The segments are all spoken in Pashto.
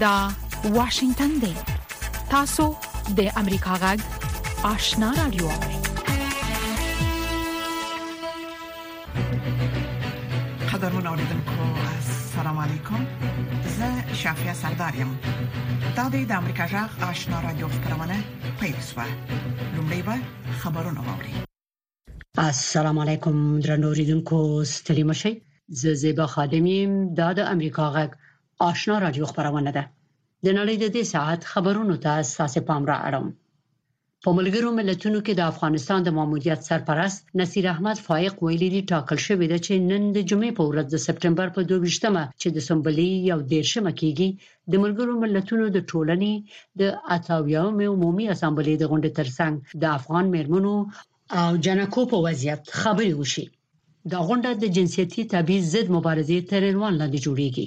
دا واشنگتن دی تاسو د امریکا غږ آشنا رادیو قدرمن اوریدونکو السلام علیکم زه شافیا سردار یم دا د امریکا جغ آشنا را جوړ خبرونه پیښه لومړی به خبرونه واوري السلام علیکم درنو اوریدونکو ستړي مشي زه زیبا خادم یم دا د امریکا غږ آشنا را جوړ خبرونه ده د نړۍ د دې ساعت خبرونو ته ساسې پام را اړوم په ملګرو ملتونو کې د افغانستان د ماموریت سرپرست نصیر احمد فایق ویلي دي ټاکل شوې ده چې نن د جمعې په ورځ د سپټمبر په 22مه چې د سنبلې یو دیرشمه کیږي د ملګرو ملتونو د ټولنې د اتاویاومې عمومي اسمبلې د غونډې ترڅنګ د افغان مېرمنو او جنکو په وضعیت خبرې وشي دا غونډه د جنسیتي تبعیض ضد مبارزې تر عنوان لاندې جوړیږي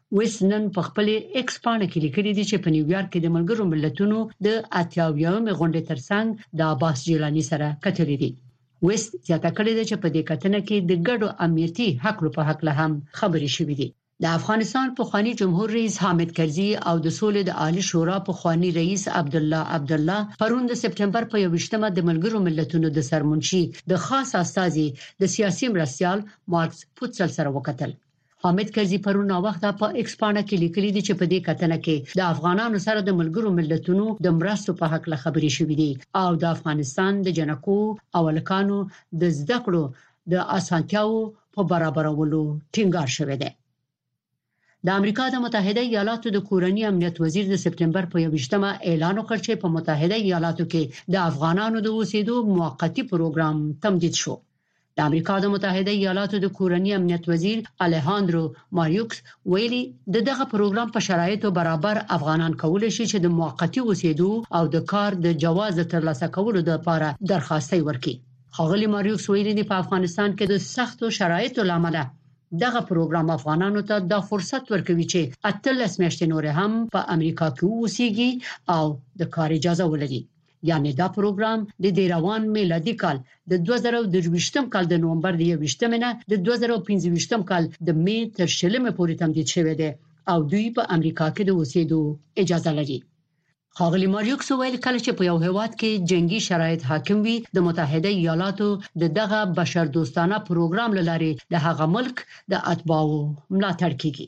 ویس نن په خپلې ایکس پاڼه کې لیکلي دي چې په نیویارک کې د ملګرو ملتونو د اتیاویاومې غونډې ترڅنګ د عباس جیلاني سره کتلي دي. ویس زیاته کړې ده چې په دې کتنه کې د ګډو امنیتي هکلو په هکله هم خبرې شوې دي. د افغانستان پخواني جمهور رئیس حامد کرزي او د سولې د عالي شورا پخواني رئیس عبدالله عبدالله پرون د سپټمبر په یوویشتمه د ملګرو ملتونو د سرمنشي د خاص استازي د سیاسي مرستیال مارکس پوتسل سره وکتل. حامد کرزي پرون ناوخته په ایکس پاڼه کې لیکلي دي چې په دې کتنه کې د افغانانو سره د ملګرو ملتونو د مرستو په حق له خبرې شوې دي او د افغانستان د جنکو او الکانو د زده کړو د اسانتیاو په برابرولو ټینګار شوی دی د امریکا د متحده ایالاتو د کورنی امنیت وزیر د سپټمبر په 28مه اعلان وکړ چې په متحده ایالاتو کې د افغانانو د اوسېدو موقتی پروګرام تمدید شو د امریکا د متحده ایالاتو د کورنی امنیت وزیر الهاندرو مایوکس ویلي د دغه پروګرام په شرایطو برابر افغانان کولای شي چې د موقتی اوسېدو او د کار د جواز د ترلاسه کولو لپاره درخواستي ورکړي ښاغلي ماریوکس ویلي دي په افغانستان کې د سختو شرایطو لامل دغه پروګرام افغانانو ته دا فرصت ورکوي چې 18 میاشتې نور هم په امریکا کې اوسېږي او د کار اجازه ولري یعنې دا پروګرام د دې روان میلادي کال د دوه زره او درویشتم کال د نومبر د یوویشتمې نه د دوه زره او پنځه ویشتم کال د مې تر شلمې پورې تمدید شوی دی او دوی په امریکا کې د اوسېدو اجازه لري ښاغلي ماریوکس وویل کله چې په یو هیواد کې جنگي شرایط حاکم وي د متحده ایالاتو د دغه بشردوستانه پروګرام لارې د هغه ملک د اتباعو ملاتړ کیږي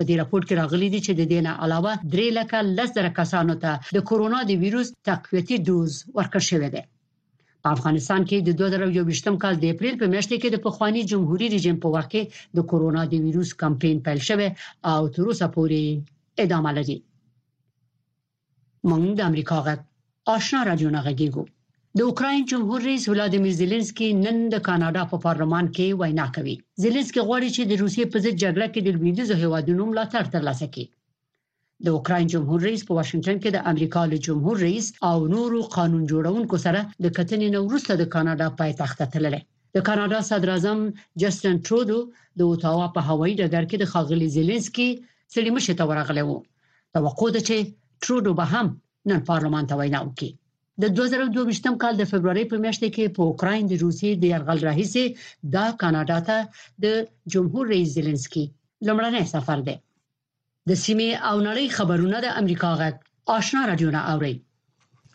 په دې راپور کې راغلي دي چې د دې نه علاوه 3 لکه لس زره کسانو ته د کورونا د وایروس تقویتي ډوز ورکړ شوې ده په افغانستان کې د 2021م کال د اپریل په میاشت کې د پخوانی جمهوریت رژیم په وخت کې د کورونا د وایروس کمپاین پیل شوه او تر اوسه پورې ادامه لري مونږ د امریکا غږ آشنا رادیو نه غږیږو د اوکراین جمهور رئیس ولادیمیر زیلنسکي نن د کاناډا په پارلمان کې وینا کوي زیلنسکي غواړي چې د روسیې په ضد جګړه کې د لویدیځو هیوادونو ملاتړ ترلاسه کړي د اوکراین جمهور رئیس په واشنگټن کې د امریکا له جمهور رئیس او نورو قانون جوړونکو سره د کتنې نو وروسته د کاناډا پایتخت ته تللی د کاناډا صدراعظم جسټن ترودو د اوتاوا په هوایي ډګر کې د خاغلی زيلنسکي ستړي مشي ته ورغلی وو توقع ده چې ترودو به هم نن پارلمان ته وینا وکړي د 2022م کال د فبرवरी په میاشت کې په اوکرين د روسي د يرغل راهیسې دا کاناډا ته د جمهور رئیس زيلنسکي لمړنی سفر دی د سیمې او نړۍ خبرونه د امریکا غږ آشنا رادیو نه اوري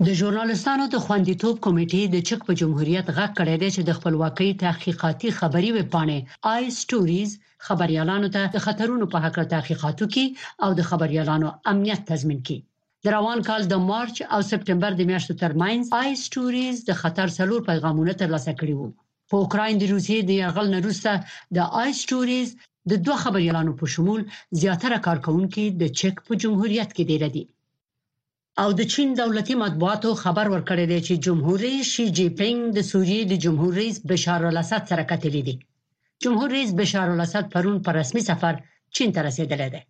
د ژورنالستانو د خوندیتوب کمیټې د چک په جمهوریت غږ کړی دی چې د خپلواکۍ تحقیقاتي خبري ویب پاڼې آی سټوریز خبريالانو ته د خطرونو په حق تحقیقات وکړي او د خبريالانو امنیت تضمین کړي د روان کال د مارچ او سپټمبر د میاشتو ترمنځ آی سټوریز د خطر څلور پیغامونه ترلاسه کړي وو په اوکراین د روسیې د یرغل نه وروسته د آی سټوریز د دوه خبریالانو په شمول زیاتره کارکونکي د چک په جمهوریت کې دېره دي او د چین دولتي مطبوعاتو خبر ورکړی دی چې جمهور رئیس شي جی پینګ د سوریې د جمهور رئیس بشار الاسد سره کتلي دي جمهور رئیس بشار الاسد پرون په رسمي سفر چین ته رسیدلی دی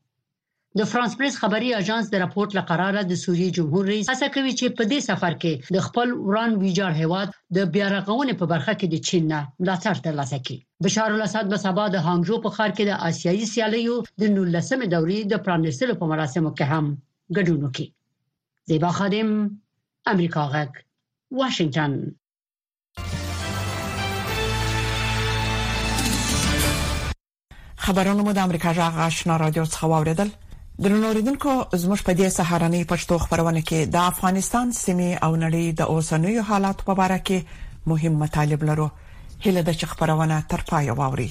د فرانس پریس خبري اژانس د راپورټ له قراره د سوریې جمهور رئیس هڅه کوي چې په دې سفر کې د خپل وران ویجاړ هېواد د بیارغونې په برخه کې د چین نه ملاتړ ترلاسه کړي. بشارالاسد به سبا د هانګژو په ښار کې د اسیايي سیالیو د نولسمې دورې د پرانیستلو په مراسمو کې هم ګډون وکړي. زیبا خادم، امریکا غږ، واشنګټن. خبرونه مو د امریکا جغ آشنا رادیو څخه واوریدل درنوریدونکو زموږ په دې سهارنۍ پښتو خبرونه کې د افغانستان سیمه او نړۍ د اوسنوي حالات په اړه کې مهم مطالب لرو هله د خبرونه تر پای واوري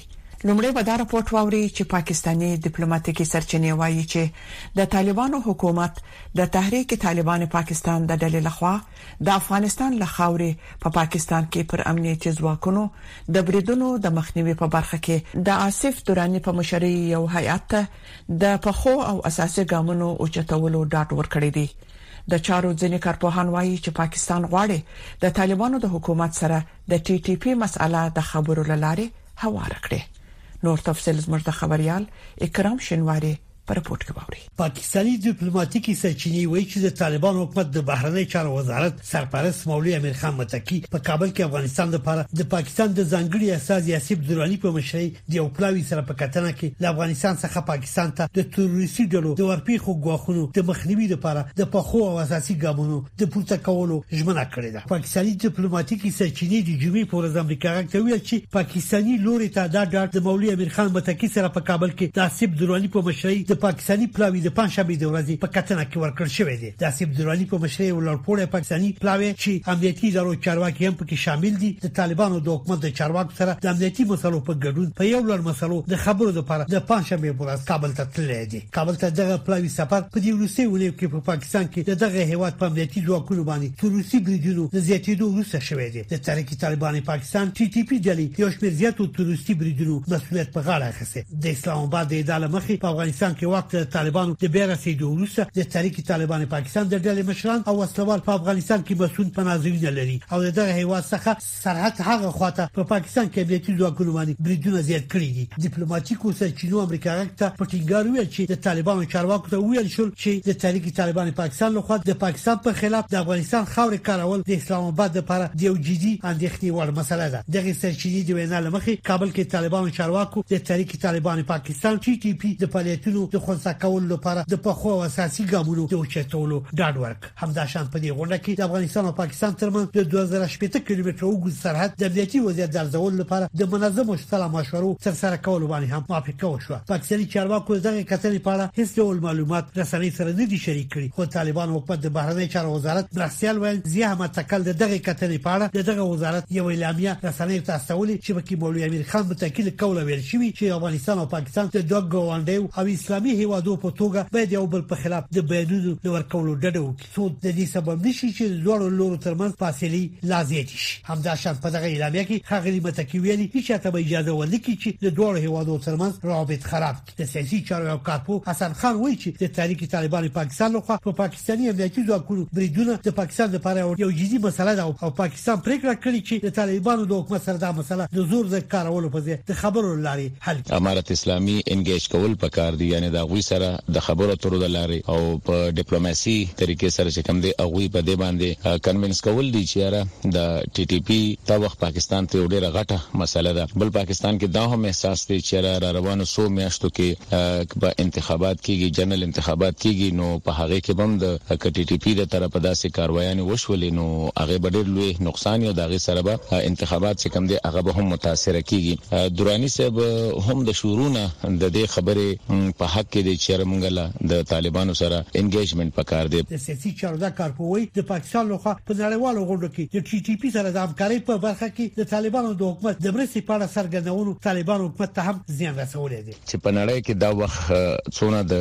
لومړی به دا راپورټ واوري چې پاکستاني ډیپلوماټیکي سرچینې وایي چې د طالبانو حکومت د تحریک طالبان پاکستان د ډلې لخوا د افغانستان له خاورې په پاکستان کې پر امنیتي ځواکونو د بریدونو د مخنیوي په برخه کې د آصف دراني په مشرۍ یو هیئت ته د پخو او اساسي ګامونو اوچتولو ډاډ ورکړی دی د چارو ځینې کارپوهان وایي چې پاکستان غواړي د طالبانو د حکومت سره د ټي ټي پی مسأله د خبرو لارې هواره کړي نور تفصيل زموږ د خبريال اکرام شنواري په رپورت کې واوري پاکستاني ډیپلوماټیکي سرچینې وایي چې د طالبان حکومت د بهرنی چارو وزارت سرپرست مولوی امیر خان متکی په کابل کې افغانستان لپاره د پاکستان د ځانګړي استاذ یاسیب درانی په مشرۍ د یو پلاوي سره په کتنه کې له افغانستان څخه پاکستان ته د تروریستي ډلو د ورپیښو غواخونو د مخنیوي لپاره د پخو او اساسي ګامونو د پورته کولو ژمنه کړې ده پاکستاني ديپلوماتيکي سرچينې د جمعې په ورځ امريکا غږ ته وويل چې پاکستاني لوري ته دا ډاډ د مولوي امير خان متقي سره په کابل کې د آصف دراني په مشرۍ د پاکستاني پلاوي د پنجشنبې د ورځې په کتنه کې ورکړل شوی دی د آصف دراني په مشرۍ یو لوړپوړی پاکستاني پلاوی چې امنیتي ادارو چارواکي هم پکې شامل دي د طالبانو د حکومت د چارواکو سره د امنیتي مسلو په ګډون په یو لړ مسلو د خبرو لپاره د پنجشنبې په ورځ کابل ته تللی دی کابل ته دغه پلاوي سفر په دې وروستیو اونیو کې په پاکستان کې د دغه هېواد په امنیتي ځواکونو باندې پر روسي بریدونو له زیاتېدو وروسته شوی دی. د تحریک طالبان پاکستان، ټي ټي پي، ډلې یو شمېر زیاتو تروریستي بریدونو مسوولیت په غاړه اخیستی. د اسلام اباد د ادعا له مخې، په افغانستان کې واک ته د طالبانو د بیا رسېدو وروسته د تحریک طالبان پاکستان د ډلې مشران او وسلهوال په افغانستان کې مصون پناهځایونه لري او د دغه هېواد څخه سرحد هغه خواته په پاکستان کې امنیتي ځواکونو باندې بریدونه زیات کړي دي ډیپلوماټیکو سرچینو امریکا غږ ته په ټینګار وویل چې د طالبانو چارواکو ته وویل شول چې د تحریک طالبان پاکستان لخوا د پاکستان پر خلاف د افغانستان خاورې کارول د اسلام آباد لپاره د یو جدي اندېښنې وړ مسله ده دغه سرچینې د وینا لمخې کابل کې طالبانو چارواکو د تحریک طالبان پاکستان ټي ټي پی د فعالیتونو د خنثی کولو لپاره د پخو او اساسي ګامونو د اوچتولو ډاډ ورک همداشان په دې غونډه کې د افغانستان او پاکستان ترمنځ د 2018 کیلومتر اوږد سرحد د امنیتي وضعیت د ارزولو لپاره د منظمو سلا مشورو تر سره کولو باندې هم موافقه وشوه پاکستاني چارواکو دغه کتنې په اړه هیڅ ډول معلومات رسنۍ سره نه دي شریک کړي خو طالبان حکومت د بهرنی چارو وزارت مرستیال ویل ضیا احمد تکل د دغه کتنې په اړه د دغه وزارت یو اعلامیه رسنۍ ته استولې چې پکې مولوی امیر خان متکی له کوله ویل شوی چې افغانستان او سانتي دوه ګاونډیو او اسلامي هیوادو په توګه باید یو بل په خلاف د بیانونو د ورکولو ډډه وکړي څو د دې سبب نشي چې د دواړو لورو ترمنځ فاصلې لا زیاتې شي همدا شان په دغه اعلامیه کې ښاغلي متقي ویلي هیڅ چاته به اجازه ورنکړي چې د دواړو هیوادو ترمنځ روابط خراب کړي د سیاسي چارو یو کارپوه حسن خان وایي چې د تحریک طالبان پاکستان لخوا په پاکستاني امنیتي ځواکونو بریدونه د پاکستان لپاره یو جدي مسله ده او پاکستان پریکړه کړې چې د طالبانو د حکومت سره دا مسله د زور د کارولو په ځای د خبرو لارې حل کړي. امارت اسلامي انګیج کول پکار دي یعنې د هغوی سره د خبرو اترو د لارې او په ډیپلوماسي طریقې سره چې کوم دی هغوی په دې باندې کنوینس کول دي چې یاره د ټي ټي پي دا وخت پاکستان ته یو ډیره غټه مسله ده بل پاکستان کې دا هم احساس دی چې یاره را روانو څو میاشتو کې که به انتخابات کیږي جنرل انتخابات کیږي نو په هغې کې به هم د که ټي ټي پي د طرفه داسې کاروایانې وشولې نو هغې به ډیر لوی نقصان وي او د هغې سره به انتخابات چې کوم دی هغه به هم متاثره کیږي. دراني صاحب هم د شروع نه د دې خبرې په حق کې دی چېر مونږ له د طالبانو سره انګېجمنټ په کار دی. د سیاسي چارو دا کارپوهۍ د پاکستان له خوا په نړیوالو غونډو کې د ټي ټي پي سره د همکارۍ په برخه کې د طالبانو د حکومت د مرستې په اړه څرګندونو طالبانو حکومت ته هم زیان رسولی دی. چې په نړۍ کې دا وخت څونه د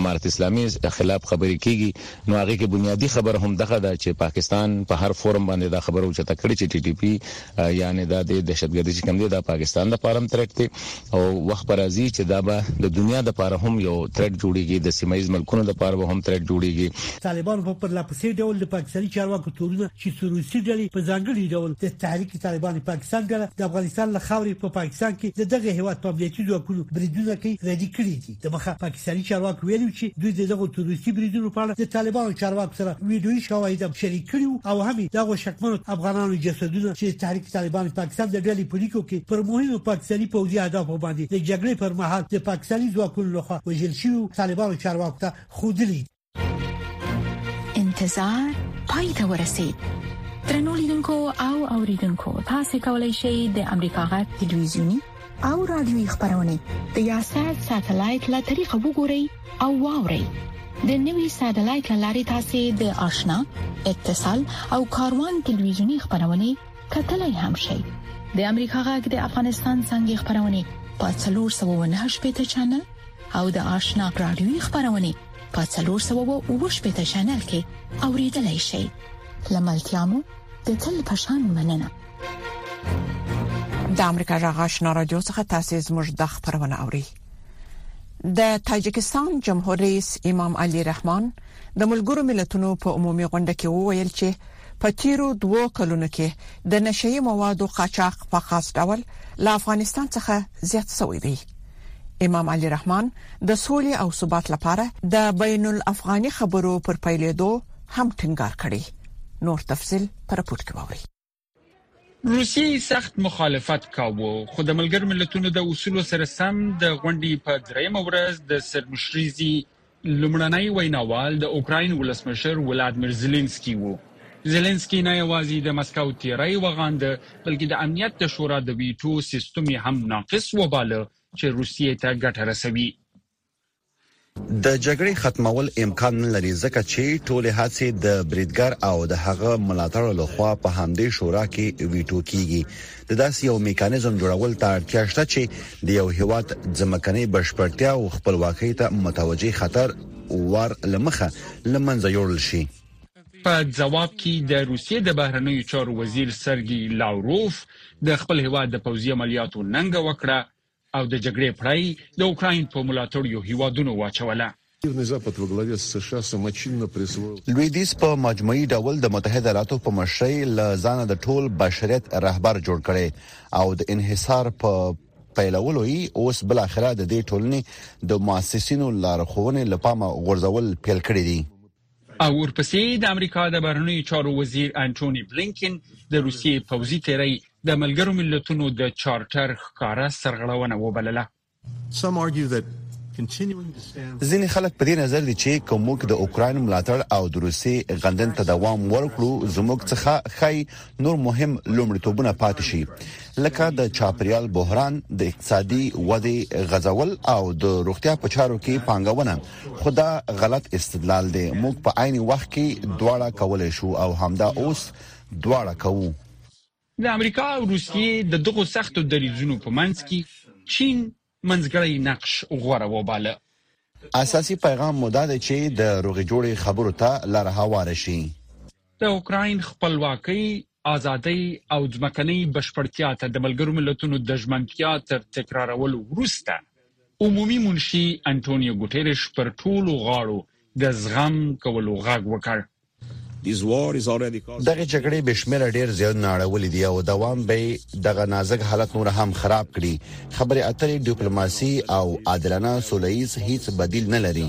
امارت اسلامي خلاف خبرې کېږي نو هغې کې بنیادي خبره هم دغه ده چې پاکستان په هر فورم باندې دا خبره اوچته کړې چې ټي ټي پي یعنې دا دې دهشت ګردي چې کوم دې دا پاکستان د پاره هم ترټ دې او وخت پر راځي چې دا به د دنیا د پاره هم یو ترټ جوړيږي د سیمه ایز ملکونو د پاره به هم ترټ جوړيږي. طالبانو په پرله پسې ډول د پاکستاني چارواکو تورونه چې څو روسي ډلې په ځانګړي ډول د تحریک طالبان پاکستان ډله د افغانستان له خاورې په پاکستان کې د دغه هېواد په امنیتي ځواکونو بریدونه کوي ردي کړي دي. دمخه پاکستاني چارواکو ویلي وو چې دوی د دغو تروریستي بریدونو په اړه د طالبانو چارواکو سره ویډیويي شواهد هم شریک کړي وو او هم یې د هغو شکمنو افغانانو جسدونه چې د تحریک طالبان پاکستان د ډلې په لیکو کې پر مهمو پاکستاني پوځي اهدافو باندې د جګړې پر مهال د پاکستاني ځواکونو لخوا وژل شوي وو، طالبانو چارواکو ته ښودلي دي. انتظار پای ته ورسید ترنو لیدونکو او اوریدونکو تاسو کولی شئ د امریکا غا ټلویزیونی او رادیوي خبرونه د یاسات ساتلایت له طریقو وګورئ او واورئ د نوي سټلایټ لارې تاسو د آشنا اتصال او کاروان ټلویزیونی خبرونه کتلای هم شئ د امریکا غږ د افغانستان څنګه خبرونه په 398 چنل او د آشنا رادیوي خبرونه په 390 چینل کې اوریدلای شئ لملتيامو د تل پشان مننه د امریکا جغ آشنا رادیو څخه تاسو زموږ د خبرونه اوري د تاجکستان جمهور رئیس امام علي رحمان د ملګرو ملتونو په عمومي غونډه کې وویل چې په تیرو دوو کلونو کې د نشئی موادو قاچاق په خاص ډول له افغانستان څخه زیات شوی دی امام علي رحمان د سولې او ثبات لپاره د بین الافغاني خبرو پر پیلېدو هم ټینګار کړی نور تفصيل پر پورت کې ووري روسیې سخت مخالفت کاوه خو د ملګر ملتونو د اصولو سره سم د غونډې په دریم ورځ د سرمشريزي لومړنی ویناوال د اوکراین ولسمشر ولادمیر زیلینسکي و. زیلینسکي نه یوازې د مسکو تیری وغانده، بلکې د امنیت د شورا د ویټو سیستم یې هم ناقص وباله چې روسیې ته ګټه رسوي. د جګړې ختمول امکان نه لري، ځکه چې ټولې هڅې د بریدګر او د هغه ملاتړو لخوا په همدې شورا کې ویټو کیږي. د داسې یو میکانیزم جوړول ته اړتیا شته چې د یو هیواد ځمکنۍ بشپړتیا او خپلواکۍ ته متوجي خطر وار لمخه لمنځه یوړل شي په جواب کې د روسیې د بهرنیو چارو وزیر سرګي لاوروف د خپل هیواد د پوځي عملیاتو ننګه وکړه او د جګړې پړه یې د اوکراین په ملاتړیو هیوادونو واچوله. لویدیځ په مجموعي ډول د متحده ایالاتو په مشرۍ له ځانه د ټول بشریت رهبر جوړ کړی او د انحصار په پیلولو یې اوس بالاخره د دې ټولنې د مؤسسینو لارښوونې له پامه غورځول پیل کړي دي. او ورپسې د امریکا د بهرنیو چارو وزیر انټوني بلینکن د روسیې پوځي تیری د ملګرو ملتونو د چارټر ښکاره سرغړونه وبلله ځینې خلک په دې نظر دي چې که موږ د اوکراین ملاتړ او د روسي غندن ته دوام ورکړو زموږ څخه خای نور مهم لومړیتوبونه پاتې شي لکه د چاپریال بحران د اقتصادي ودې غزول او د روغتیا په چارو کې پانګونه خو دا غلط استدلال دی موږ په عین وخت کې دواړه کولای شو او همدا اوس دواړه کوو. د امریکا او روسیې د دغو سختو دریځونو په منځ کې چین منځګړی نقش غوره وباله. اساسي پیغام مو دا دی چې د روغې جوړې خبرو ته لاره هواره شي. د اوکراین خپلواکۍ، ازادۍ او ځمکنۍ بشپړتیا ته د ملګرو ملتونو د ژمنتیا تر تکرارولو وروسته عمومي منشي انټونیو ګوټېرش پر ټولو غاړو د زغم کولو غږ وکړ. دغې جګړې بې شمېره ډېر زیانونه اړولي دي او دوام به دغه نازک حالت نور هم خراب کړي. خبرې اترې، ډیپلوماسي او عادلانه سوله ییز هېڅ بدیل نه لري.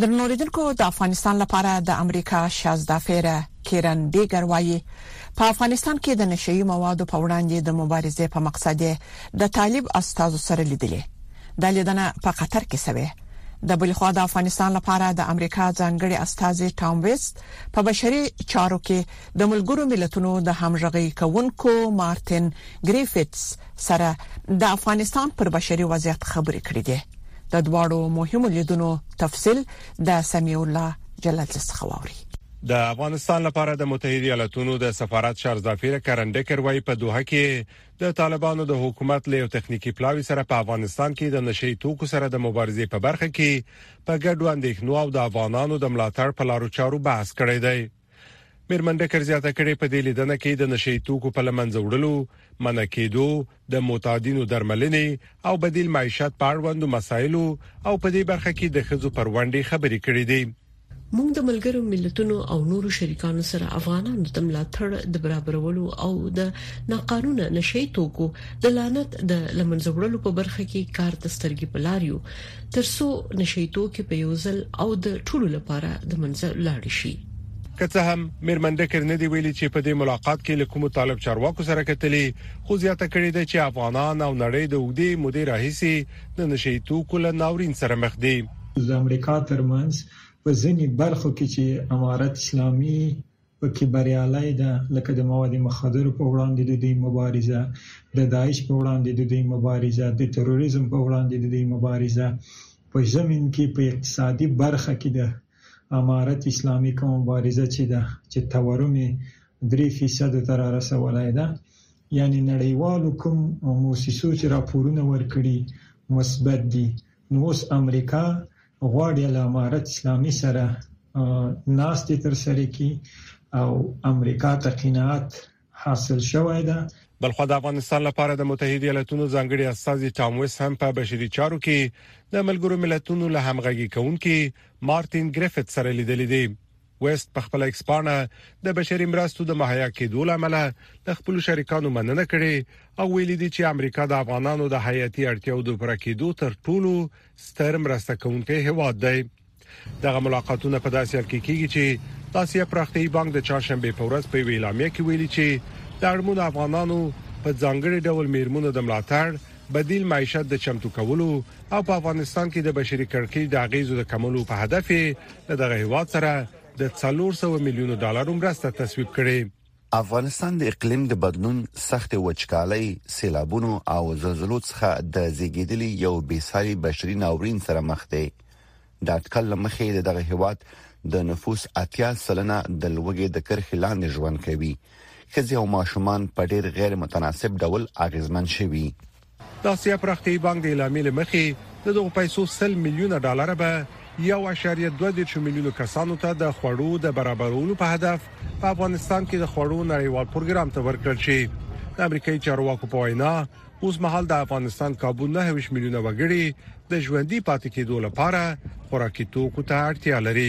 درنوریدونکو د افغانستان لپاره د امریکا شازدافیره کیرن بیګر وایي په افغانستان کې د نشئی موادو په وړاندې د مبارزې په مقصد د طالب استادو سره لیدلې د لیدنه په قطر کې شوه د بلخوا د افغانستان لپاره د امریکا ځانګړي استاد ټام ویست په بشري چارو کې د ملګرو ملتونو د همغږي کوونکو مارټین ګریفټس سره د افغانستان پر بشري وضعیت خبرې کړې دي د دواړو مهمو لیدونو تفصیل د سمیع الله جلال څخه واوري د افغانستان لپاره د متحده ایالاتونو د سفارت شارزافیر کرن ډکر وای په دوه کې د طالبانو د حکومت له یو تخنیکی پلاوی سره په افغانستان کې د نشي توکو سره د مبارزې په برخه کې په ګډو اندېښنو او د افغانانو د ملاتړ په لارو چارو بحث کړی دی میرمن ډکر زیاته کړې په دې لیدنه کې د نشي توکو په لمنځه وړلو، منع کېدو، د معتادینو درملنې او بدیل معیشت په اړوندو مسایلو او په دې برخه کې د ښځو پر ونډې خبرې کړې دي. موږ د ملګرو ملتونو او نورو شریکانو سره افغانانو ته ملاتړ د برابرولو او د ناقانونه نشه یي توکو د لعنت د لمنځه وړلو په برخه کې کار ته سترګې په لار یو، ترڅو نشي توکي په یو ځل او د ټولو لپاره د منځه لاړ شي که څه هم میرمن دکر نه دی ویلي چې په دې ملاقات کې له کومو طالب چارواکو سره کتلي خو زیاته کړې ده چې افغانان او نړۍ د اوږدې مودې راهیسې د نشي توکو له ناورین سره مخ دي د امریکا ترمنځ په ځینې برخو کې چې امارت اسلامي په کې بریالی ده، لکه د مواد مخدرو په وړاندې د دوی مبارزه، د داعش په وړاندې د دوی مبارزه، د تروریزم په وړاندې د دوی مبارزه، په ضمن کې په اقتصادي برخه کې د امارت اسلامي کومه مبارزه چې ده، چې تورم یې درې فیصدو ته را رسولی ده. یعنې نړیوالو کوم موسسو چې راپورونه ورکړي مثبت دي، نو اوس امریکا غواړي له امارت اسلامي سره ناستې تر سره کی او امریکا ته قناعت حاصل شوی دی بلخو د افغانستان لپاره د متحده ایالاتونو ځانګړي استازي ټام ویس هم په بشري چارو کې د ملګرو ملتونو له همغږي کونکي مارټین ګریفټ سره لیدلې دي ویست په خپل ایکس پاڼه د بشري مرستو د مهیا کېدو له امله د خپل شریکانو مننه کړې او ویلي دي چې امریکا د افغانانو د حیاتي اړتیاو د پوره کېدو تر ټولو ستر مرسته کوونکی هواد دی دغه ملاقاتونه په داسې حال کې کیږي چې د اسیا پراختیايي بانک د چهارشنبه په ورځ په اعلامیه کې ویلي چې د اړمنو افغانانو په ځانګړي ډول میرمنو د ملاتړ بدیل معیشت د چمتو کولو او په افغانستان کې د بشري کړکېچ د اغیزو د کمولو په هدف له دغه هیواد سره د څلور سوه میلیونو ډالرو مرسته تصویب کړې. افغانستان د اقلیم د بدلون، سختې وچکالۍ، سېلابونو او زلزلو څخه د زېږېدلي یو بېساري بشري ناورین سره مخ دی. د اټکل له مخې د دغه هېواد د نفوس اتیا سلنه د لوږې د کرښې لاندې ژوند کوي. ښځې او ماشومان په ډېر غیر متناسب ډول اغېزمن شوي. د اسیا پراختیايي بانک د اعلامیې له مخې د دغو پیسو سل میلیونه ډالر به یو اعشاریه دوه دېرش میلیونو کسانو ته د خوړو د برابرولو په هدف په افغانستان کې د خوړو نړیوال پروګرام ته ورکړل شي د امریکایي چارواکو په وینا اوس مهال د افغانستان کابو نهه ویشت میلیونه وګړي د ژوندي پاتې کېدو لپاره خوراکي توکو ته اړتیا لري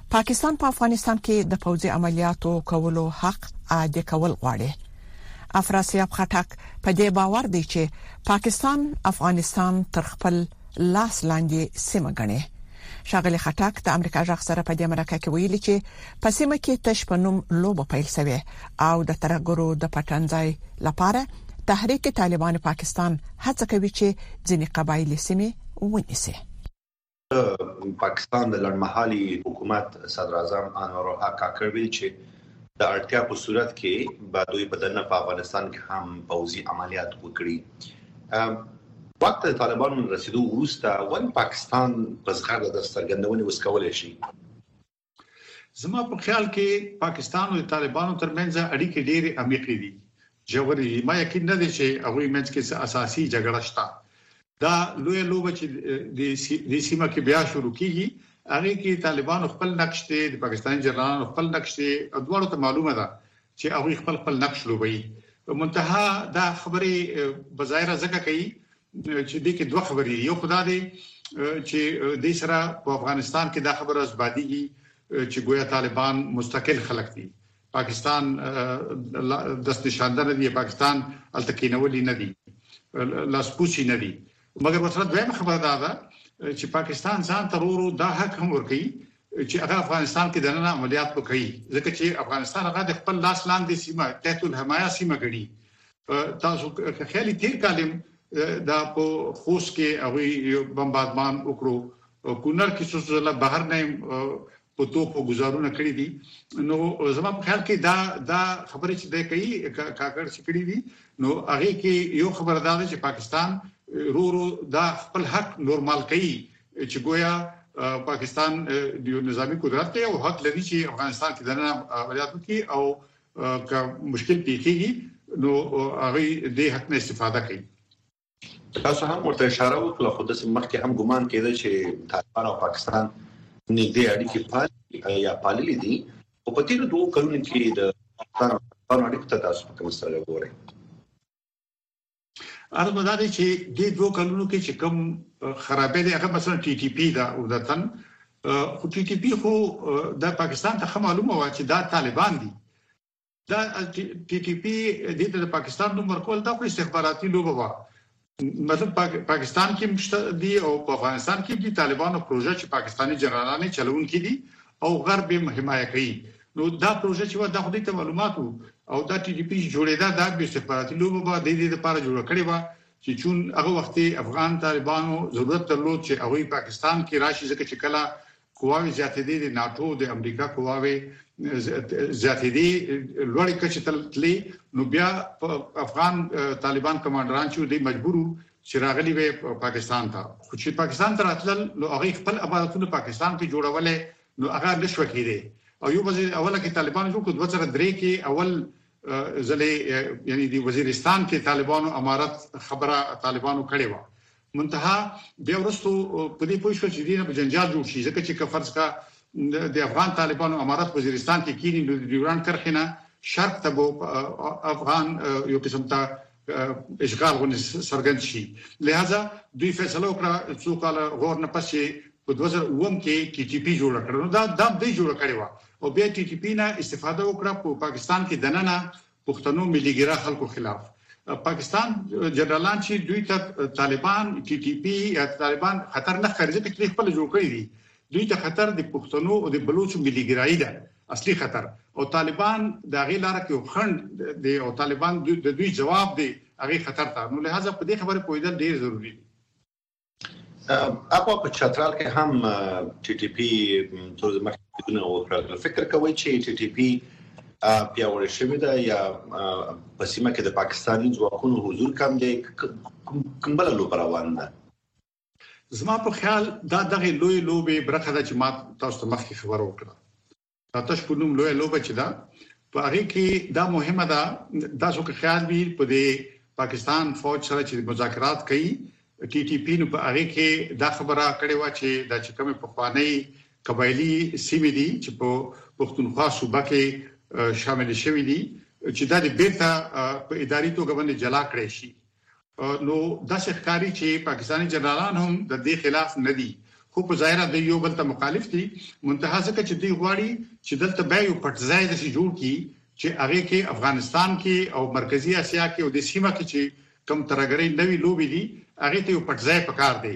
پاکستان په افغانستان کې د پوځي عملیاتو کولو حق عادي کول غواړي افراسیاب خټک په دې باور دی چې پاکستان افغانستان تر خپل لاس لاندې سیمه ګڼي شاغلی خټک د امریکا ځخ سره په دې مرکه کې ویلي چې په سیمه کې تش په نوم لوبه پیل شوه او د ترګرو د پټنځای لپاره تحریک طالبان پاکستان هڅه کوي چې ځینې قبایلی سیمې ونیسي پاکستان د لړمحالي حکومت صدر اعظم انور الحق کاکړ ویل چې د اړتیا په صورت کې به دوی په دنه په افغانستان کې هم پوځي عملیات وکړي وخت د طالبانو رسیدو وروسته ول پاکستان په زغرده د سترګندونې وسکول شي زما په خیال کې پاکستان او طالبانو ترمنځ اړیکې ډېرې عمیقې دي جوړې دي ما یقین نه دی چې هغه منځ کې څه اساسي جګړه شته دا لوی لوبه چې د سیمه کې بیا شروع کیږي هغه کې طالبان خپل نقش دی د پاکستان جنرالان خپل نقش دی ادوړو ته معلومه ده چې هغه خپل خپل نقش لوبي منتها دا خبره بظاهر زکه کوي چې دې کې دوه خبرې یو خدا دی چې دې سره په افغانستان کې دا خبره ازباديږي چې ګویا طالبان مستقل خلک دي پاکستان د نشاندنه دی پاکستان التکینولی نه دی لاسپوسی نه دی مګر وسره دویم خبره دا ده چې پاکستان ځان ترورو دا حق هم ورکړي چې هغه افغانستان کې دننه عملیات وکړي ځکه چې افغانستان هغه د خپل لاس لاندې سیمه تحت الحمایه سیمه ګڼي تاسو که خیالي تیر کال هم دا په خوست کې هغه بمباردمان وکړو کونړ کې څو ځله بهر نه په توپو گزارونه کړی دي نو زما په خیال کې دا دا خبره چې ده کوي کاکړ چې کړی دي نو هغه کې یو خبر دا ده چې پاکستان رو رو دا خپل حق نورمال کوي چې گویا پاکستان د نظامی قدرت ته او حق لري چې افغانستان کې دنه عملیات وکړي او که مشکل پیښیږي نو هغه د حق نه استفاده کوي تاسو هم ورته اشاره وکړه خو د مخکې هم ګومان کېده چې طالبان او پاکستان نږدې اړیکې پالي یا پاللې دي او په تیر دوه کلونو کې د پاکستان او طالبان اړیکو ته تاسو کوم څه ګورئ عرض مو دا دی چې دې دوه کلونو کې چې کوم خرابې دی هغه مثلا ټي ټي پي دا او دتن خو ټي ټي پي خو د پاکستان ته معلومه و چې دا طالبان دي دا ټي ټي پي د د پاکستان نوم ورکول دا خو استخباراتي لوبه و مطلب پاکستان کې مشته دي او په افغانستان کې دي طالبانو پروژه چې پاکستاني جنرالانه چلون کې دي او غرب یې حمایت کوي نو دا پروژه چې وه دا خو دوی ته معلومات وو او دا ټي ټي پي چې جوړېده دا به استخباراتي لوبه وه د دې لپاره جوړه کړې وه چې چون هغه وخت افغان طالبانو ضرورت درلود چې هغه پاکستان کې راشي ځکه چې کله قواوی زیاتې دي د ناتو د امریکا قواوی زیاتې دي لوړې کچې تل تلې نو بیا افغان طالبان کمانډران چې دوی مجبورو چې راغلي وي پاکستان ته خو چې پاکستان ته راتلل نو هغه خپل اماراتونه پاکستان کې جوړولې نو هغه نشوه کیدی او یو بزی اوله کې طالبانو جوړ کو 2003 کې اول ځلې یعنی دی وزیرستان کې طالبانو امارت خبره طالبانو کړې و منتها بیا ورستو په دې پوښښ چې دینه په جنجال جوړ شي ځکه چې کفرز کا د افغان طالبانو امارت وزیرستان کې کینی د ډیوران کرخنه شرط ته افغان یو قسم ته اشغال غونې سرګند شي لہذا دوی فیصله وکړه څو کال غور نه پس یې په 2009 کې ټي ټي پی جوړ کړ نو دا دام دی جوړ کړی و او بیا ټي ټي پی نه استفاده وکړه په پاکستان کې دننه پښتنو ملي ګرا خلکو خلاف پاکستان جنرالان چې دوی ته طالبان ټي ټي پی یا طالبان خطر نه خارجي تکلیف خپل جوړ کړی دی دوی ته خطر د پښتنو او د بلوچو ملي ګرایي ده اصلي خطر او طالبان د هغې لاره کې یو خنډ دی او طالبان د دوی ځواب دی هغې خطر ته نو لهذا په دې خبره پوهیدل ډیر ضروري دي اپا په چترال کې هم ټي ټي پي تر ځمه کېدونه وکړل فکر کوي چې ټي ټي پي پیاوړې شوې ده یا په سیمه کې د پاکستاني ځواکونو حضور کم دی کوم بل لور روان ده زما په خیال دا دغه لوی لوبي برخه ده چې ما تاسو ته مخکې خبرو وکړه دا تاسو په نوم لوی لوبه چې دا په هغه کې دا مهمه ده تاسو که خیال وي په دې پاکستان فوج سره چې مذاکرات کوي ټي ټي پی نو په هغه کې دا خبره کړې و چې دا چې کومه پخوانی قبایلی سیمې دي چې په پښتونخوا صوبه کې شامل شوې دي چې دا د بیرته په اداري توګه باندې جلا کړې شي نو داسې ښکاري چې پاکستاني جنرالان هم د دې خلاف نه دي خو په ظاهره د یو بل ته مخالف دي منتها ځکه چې دوی غواړي چې دلته به یو پټ ځای د شي جوړ کی چې هغه کې افغانستان کې او مرکزی اسیا کې او د سیمه کې چې کم ترګری نوی لوبي دي هغه ته یو پټ ځای پکار دی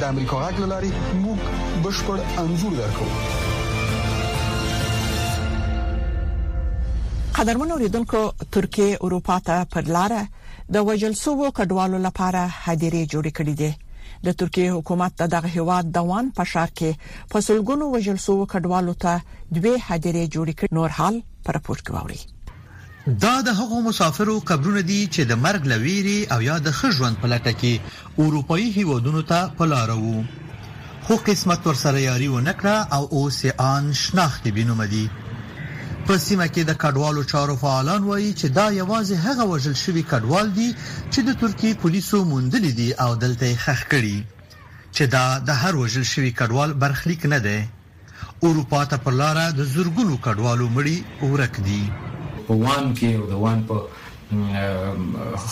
د امریکا غږ لاري موږ بشپړ انزور درکو قدرمن اوریدونکو ترکیه اروپا ته پر لار د وجل سو کډوالو لپاره هدیره جوړې کړې دي د ترکیه حکومت د دغه هیواد دوان په شار کې په سلګونو وجل سو کډوالو ته دوه هدیره جوړې کړې نور حال پر پورت کوي دا د هغو مسافرو قبرونه دي چې د مرګ له ویرې او یا د ښه ژوند په لټه کې اروپايي هیوادونو ته په لاره وو خو قسمت ورسره یاري ونه کړه او اوس یې آن شناختې بې نومه دي په سیمه کې د کډوالو چارو فعالان وایي چې دا یوازې هغه وژل شوي کډوال دي چې د ترکیې پولیسو موندلي دي او دلته یې خښ کړي چې دا د هر وژل شوي کډوال برخلیک نه دی اروپا ته په لاره د زرګونو کډوالو مړي ورک دي. په وان کې او د وان په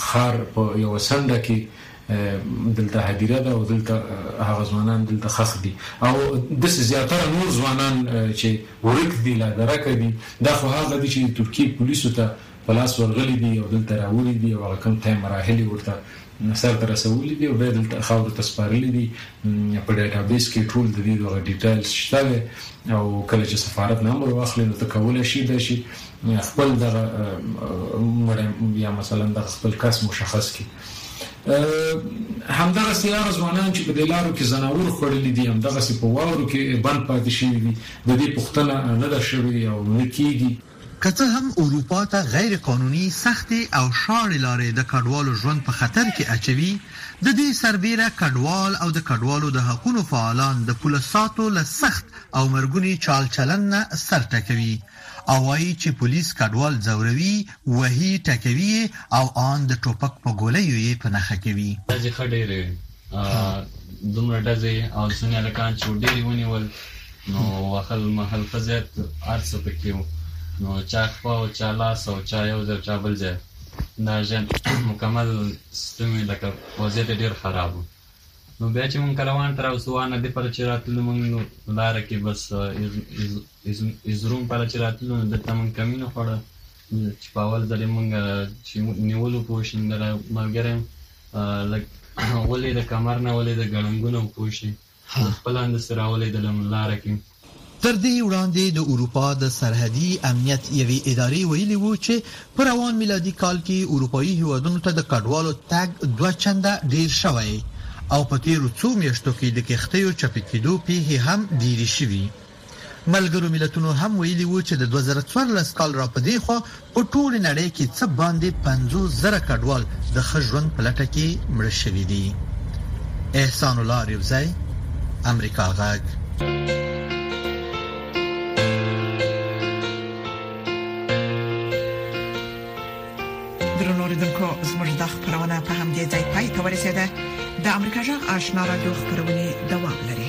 ښار په یوه څنډه کې دلته هدیره ده او دلته هغه ځوانان دلته خخ دي او داسې زیاتره نور ځوانان چې ورک دي لا درکه دي دا خو هغه دي چې ترکیې پولیسو ته په لاس ورغلي دي او دلته راوړي دي او هغه کوم طی مراحل یې ورته سر ته رسولي دي او بیا یې دلته خاورو ته سپارلي دي، په ډیټا بیس کې ټول د دې دغه ډیټایلز شته دی او کله چې سفارت نه امر واخلي نو ته کولای شي دا شي خپل دغه مړی یا مثلا دغه خپل کس مشخص کړي. همدغسې هغه ځوانان چې په دې لارو کې ځناور خوړلي دي همدغسې په واورو کې بند پاتې شوي دي د دې پوښتنه نه ده شوې او نه کېږي. که څه هم اروپا ته غیر قانوني، سختې او شاړې لارې د کډوالو ژوند په خطر کې اچوي، د دې سربېره کډوال او د کډوالو د حقونو فعالان د پوله ساتو له سخت او مرګوني چال چلند نه سر ټکوي او وايي چې پولیس کډوال ځوروي، وهي، ټکوي یې او آن د ټوپک په ګولیو یې په نښه کوي. ورځې ښه ډېرې وې، دومره ډزې او ځینې هلکان چې ډېر یې ونیول نو وهل مهل ښه زیات هر څه پکې و نو چا خپه او چا لاس او چا یو ځای او چا بل ځای دا ژن مکمل سیستم یې لکه وضعیت ډېر خراب و نو بیا چې مونږ کروان ته راوسو وانه دې پر چې راتللو مونږ نو لاره کې بس ایزروم پر چې راتللو نو دلته مونږ کمینه خوړه چې په اول ځل یې مونږ چې نیولو پوه شي دغه ملګری لږ ولې د کمر نه ولې د ګړنګونه پوه شي خپل اندسې راولېدلم لاره کې. تر دې وړاندې د اروپا د سرحدي امنیت یوې ادارې ویلي وو چې په روان میلادي کال کې اروپايي هېوادونو ته د کډوالو تګ دوه چنده ډېر شوی او په تېرو څو میاشتو کې د کښتیو چپه کېدو پېښې هم ډېرې شوي. ملګرو ملتونو هم ویلي وو چې د دوه زره څوارلس کال را په دې خوا په ټولې نړۍ کې څه باندې پنځوس زره کډوال د ښه ژوند په لټه کې مړه شوي دي احسان الله ریوزی امریکا غږ اوریدونکو زموږ د خبرونه په همدې ځای پای ته ورسیده د امریکا جغ آشنا را دوه خبرونه دوام لري